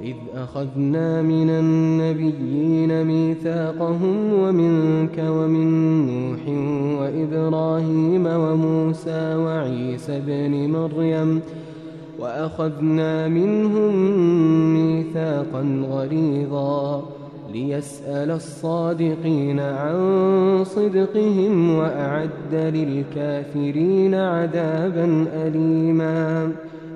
وإذ أخذنا من النبيين ميثاقهم ومنك ومن نوح وإبراهيم وموسى وعيسى بن مريم وأخذنا منهم ميثاقا غليظا ليسأل الصادقين عن صدقهم وأعد للكافرين عذابا أليماً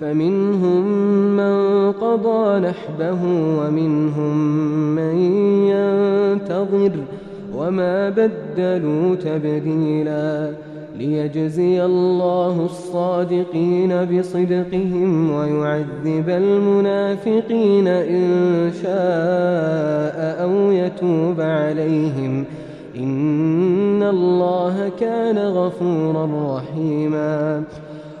فمنهم من قضى نحبه ومنهم من ينتظر وما بدلوا تبديلا ليجزي الله الصادقين بصدقهم ويعذب المنافقين إن شاء أو يتوب عليهم. إن الله كان غفورا رحيما.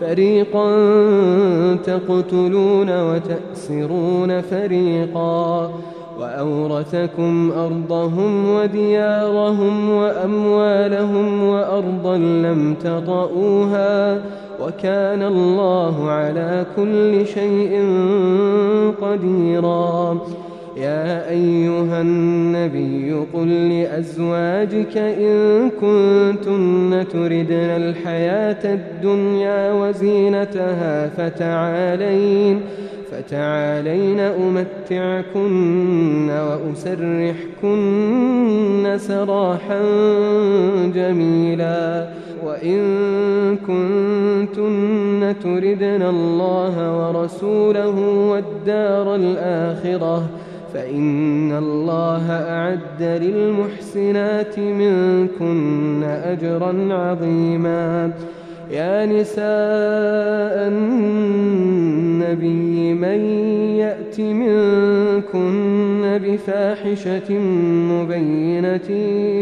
فريقا تقتلون وتأسرون فريقا وأورثكم أرضهم وديارهم وأموالهم وأرضا لم تطئوها وكان الله على كل شيء قديراً يا أيها النبي قل لأزواجك إن كنتن تردن الحياة الدنيا وزينتها فتعالين فتعالين أمتعكن وأسرحكن سراحا جميلا وإن كنتن تردن الله ورسوله والدار الآخرة فإن الله أعد للمحسنات منكن أجرا عظيما. يا نساء النبي من يأت منكن بفاحشة مبينة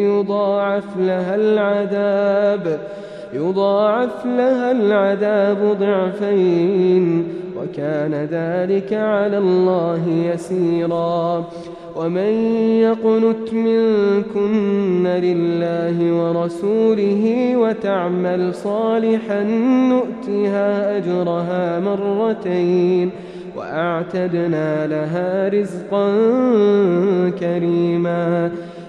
يضاعف لها العذاب يضاعف لها العذاب ضعفين. وكان ذلك على الله يسيرا. ومن يقنت منكن لله ورسوله وتعمل صالحا نؤتها أجرها مرتين وأعتدنا لها رزقا كريما.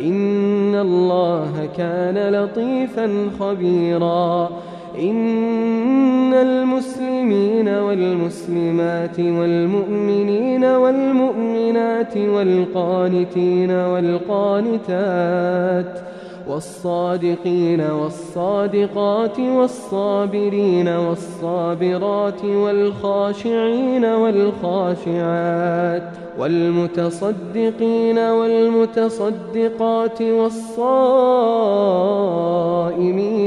إن الله كان لطيفا خبيرا. إن المسلمين والمسلمات والمؤمنين والمؤمنات والقانتين والقانتات والصادقين والصادقات والصابرين والصابرات والخاشعين والخاشعات والمتصدقين والمتصدقات والصائمين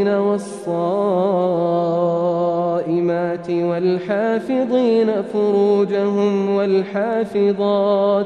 والصائمات والحافظين فروجهم والحافظات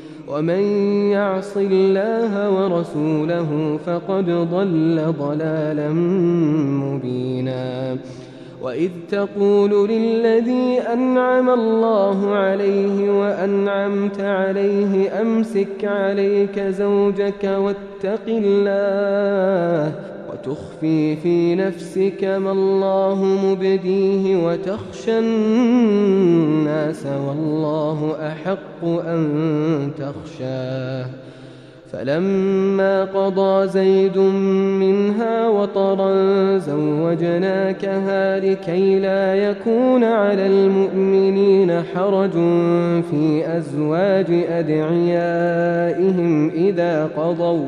ومن يعص الله ورسوله فقد ضل ضلالا مبينا. وإذ تقول للذي أنعم الله عليه وأنعمت عليه أمسك عليك زوجك واتق الله وتخفي في نفسك ما الله مبديه وتخشى الناس والله أحق أن تخشاه. فلما قضى زيد منها وطرا زوجناكها لكي لا يكون على المؤمنين حرج في أزواج أدعيائهم إذا قضوا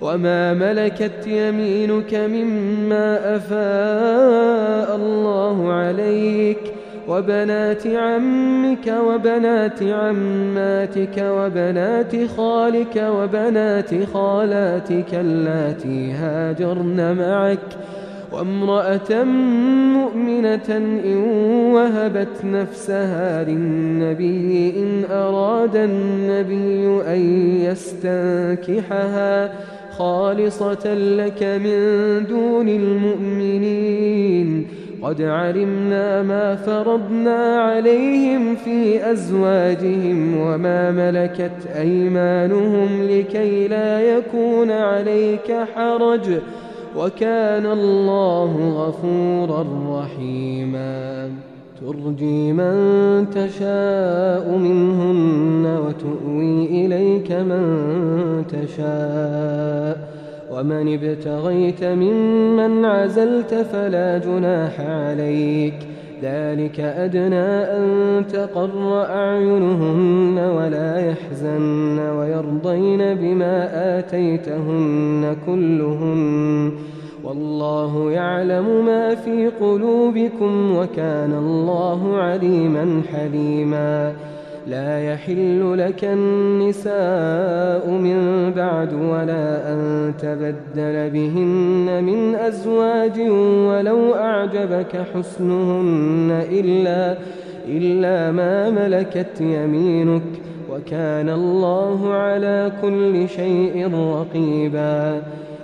وما ملكت يمينك مما أفاء الله عليك وبنات عمك وبنات عماتك وبنات خالك وبنات خالاتك اللاتي هاجرن معك وامرأة مؤمنة إن وهبت نفسها للنبي إن أراد النبي أن يستنكحها خالصة لك من دون المؤمنين. قد علمنا ما فرضنا عليهم في أزواجهم وما ملكت أيمانهم لكي لا يكون عليك حرج. وكان الله غفورا رحيما. ترجي من تشاء منهن وتؤوي إليك من تشاء. ومن ابتغيت ممن عزلت فلا جناح عليك. ذلك أدنى أن تقر أعينهن ولا يحزن ويرضين بما آتيتهن كلهن. والله يعلم ما في قلوبكم وكان الله عليما حليما. لا يحل لك النساء من بعد ولا أن تبدل بهن من أزواج ولو أعجبك حسنهن إلا, إلا ما ملكت يمينك. وكان الله على كل شيء رقيباً.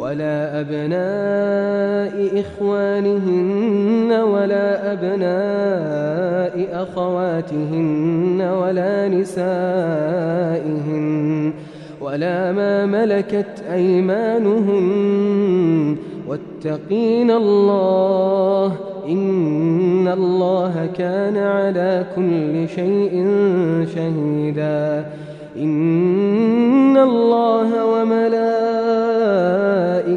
ولا أبناء إخوانهن ولا أبناء أخواتهن ولا نسائهن ولا ما ملكت أيمانهن واتقين الله إن الله كان على كل شيء شهيدا إن الله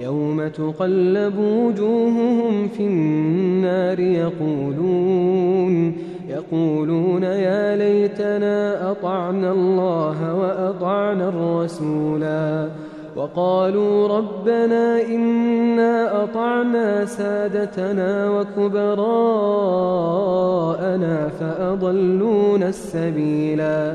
يوم تقلب وجوههم في النار يقولون يقولون يا ليتنا أطعنا الله وأطعنا الرسولا وقالوا ربنا إنا أطعنا سادتنا وكبراءنا فأضلونا السبيلا